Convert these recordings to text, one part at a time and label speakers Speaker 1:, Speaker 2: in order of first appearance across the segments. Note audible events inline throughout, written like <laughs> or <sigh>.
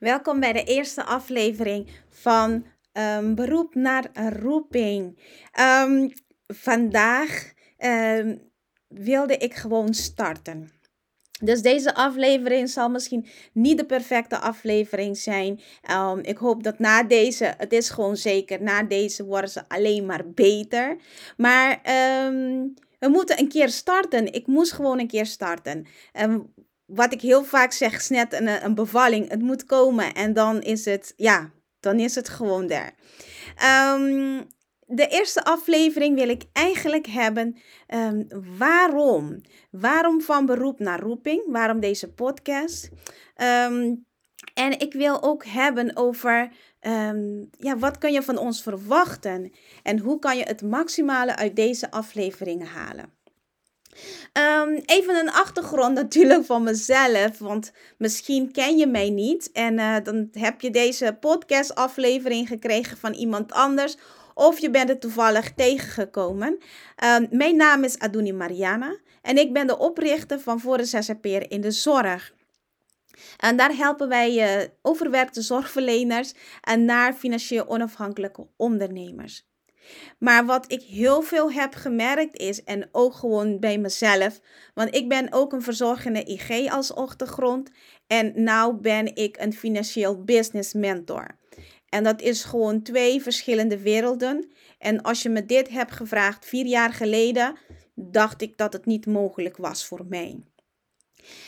Speaker 1: Welkom bij de eerste aflevering van um, Beroep naar Roeping. Um, vandaag um, wilde ik gewoon starten. Dus deze aflevering zal misschien niet de perfecte aflevering zijn. ik hoop dat na deze, het is gewoon zeker, na deze worden ze alleen maar beter. Maar we moeten een keer starten. Ik moest gewoon een keer starten wat ik heel vaak zeg, is net een, een bevalling. Het moet komen en dan is het, ja, dan is het gewoon daar. Um, de eerste aflevering wil ik eigenlijk hebben um, waarom. Waarom van beroep naar roeping? Waarom deze podcast? Um, en ik wil ook hebben over ja, wat kun je van ons verwachten? En hoe kan je het maximale uit deze afleveringen halen? Um, even een achtergrond natuurlijk van mezelf, want misschien ken je mij niet en uh, dan heb je deze podcast-aflevering gekregen van iemand anders of je bent er toevallig tegengekomen. Um, mijn naam is Aduni Mariana en ik ben de oprichter van Voor de ZZP'er in de Zorg. En daar helpen wij uh, overwerkte zorgverleners en naar financieel onafhankelijke ondernemers. Maar wat ik heel veel heb gemerkt is, en ook gewoon bij mezelf, want ik ben ook een verzorgende IG als achtergrond en nu ben ik een financieel business mentor. En dat is gewoon twee verschillende werelden. En als je me dit hebt gevraagd vier jaar geleden, dacht ik dat het niet mogelijk was voor mij.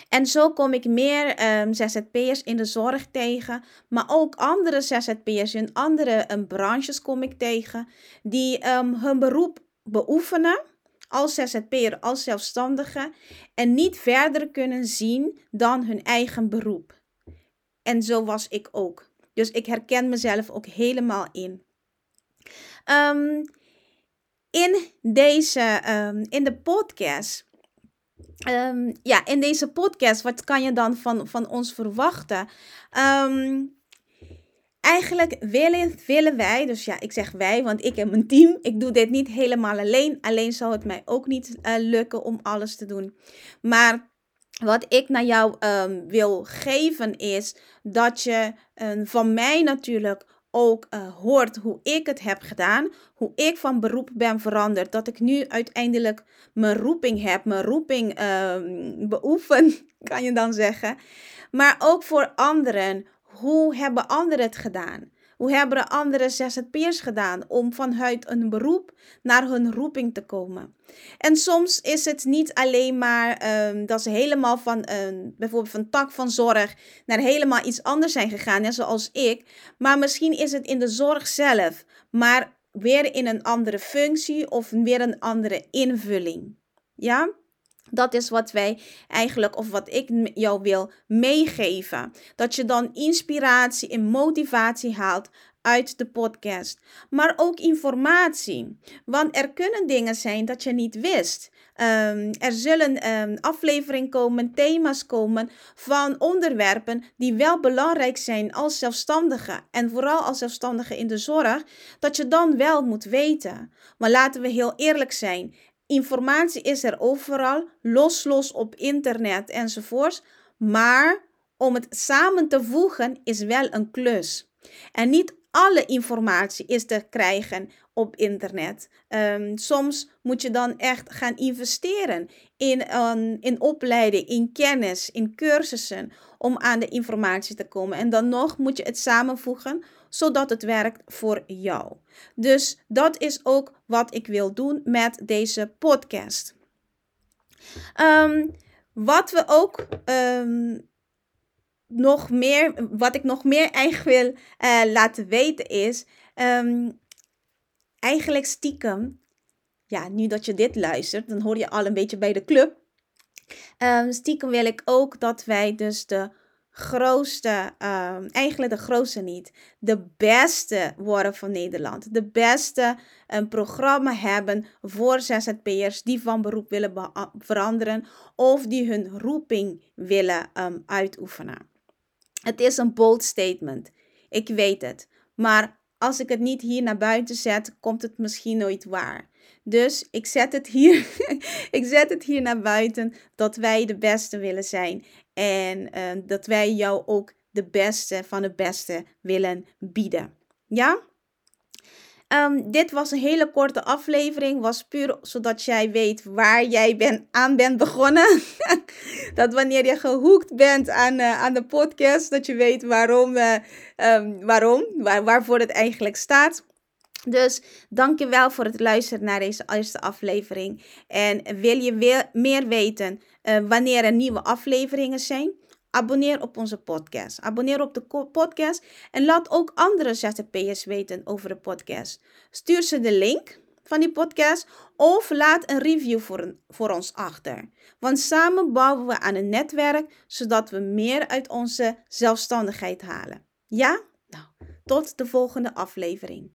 Speaker 1: En zo kom ik meer um, ZZP'ers in de zorg tegen, maar ook andere ZZP'ers in andere um, branches kom ik tegen, die um, hun beroep beoefenen als ZZP'er, als zelfstandige en niet verder kunnen zien dan hun eigen beroep. En zo was ik ook. Dus ik herken mezelf ook helemaal in. in deze, in de podcast Um, ja, in deze podcast, wat kan je dan van, van ons verwachten? Um, eigenlijk willen, willen wij, dus ja, ik zeg wij, want ik heb mijn team. Ik doe dit niet helemaal alleen. Alleen zou het mij ook niet uh, lukken om alles te doen. Maar wat ik naar jou um, wil geven is dat je van mij natuurlijk ook uh, hoort hoe ik het heb gedaan, hoe ik van beroep ben veranderd, dat ik nu uiteindelijk mijn roeping heb, mijn roeping uh, beoefen, <laughs> kan je dan zeggen. Maar ook voor anderen, hoe hebben anderen het gedaan? Hoe hebben andere ZZP'ers gedaan om vanuit een beroep naar hun roeping te komen? En soms is het niet alleen maar um, dat ze helemaal van um, bijvoorbeeld van tak van zorg naar helemaal iets anders zijn gegaan, zoals ik. Maar misschien is het in de zorg zelf, maar weer in een andere functie of weer een andere invulling. Ja? Dat is wat wij eigenlijk, of wat ik jou wil meegeven. Dat je dan inspiratie en motivatie haalt uit de podcast. Maar ook informatie. Want er kunnen dingen zijn dat je niet wist. Um, er zullen um, afleveringen komen, thema's komen van onderwerpen die wel belangrijk zijn als zelfstandige. En vooral als zelfstandige in de zorg, dat je dan wel moet weten. Maar laten we heel eerlijk zijn. Informatie is er overal, los, los op internet enzovoorts. Maar om het samen te voegen is wel een klus. En niet alle informatie is te krijgen op internet. Um, soms moet je dan echt gaan investeren in, um, in opleiding, in kennis, in cursussen om aan de informatie te komen. En dan nog moet je het samenvoegen zodat het werkt voor jou. Dus dat is ook wat ik wil doen met deze podcast. Um, wat we ook nog meer, wat ik nog meer eigenlijk wil uh, laten weten is, eigenlijk stiekem, ja, nu dat je dit luistert, dan hoor je al een beetje bij de club. Um, stiekem wil ik ook dat wij dus de grootste, ehm, eigenlijk de grootste niet, de beste worden van Nederland. De beste een programma hebben voor ZZP'ers die van beroep willen veranderen of die hun roeping willen ehm, uitoefenen. Het is een bold statement. Ik weet het. Maar als ik het niet hier naar buiten zet, komt het misschien nooit waar. Dus ik zet het hier, <laughs> ik zet het hier naar buiten dat wij de beste willen zijn. En uh, dat wij jou ook de beste van de beste willen bieden. Ja? Um, dit was een hele korte aflevering. Was puur zodat jij weet waar jij ben, aan bent begonnen. <laughs> dat wanneer je gehoekt bent aan, uh, aan de podcast, dat je weet waarom, uh, um, waarom waar, waarvoor het eigenlijk staat. Dus dankjewel voor het luisteren naar deze eerste aflevering. En wil je weer meer weten uh, wanneer er nieuwe afleveringen zijn? Abonneer op onze podcast. Abonneer op de podcast en laat ook andere ZZP'ers weten over de podcast. Stuur ze de link van die podcast of laat een review voor, voor ons achter. Want samen bouwen we aan een netwerk zodat we meer uit onze zelfstandigheid halen. Ja? Nou, tot de volgende aflevering.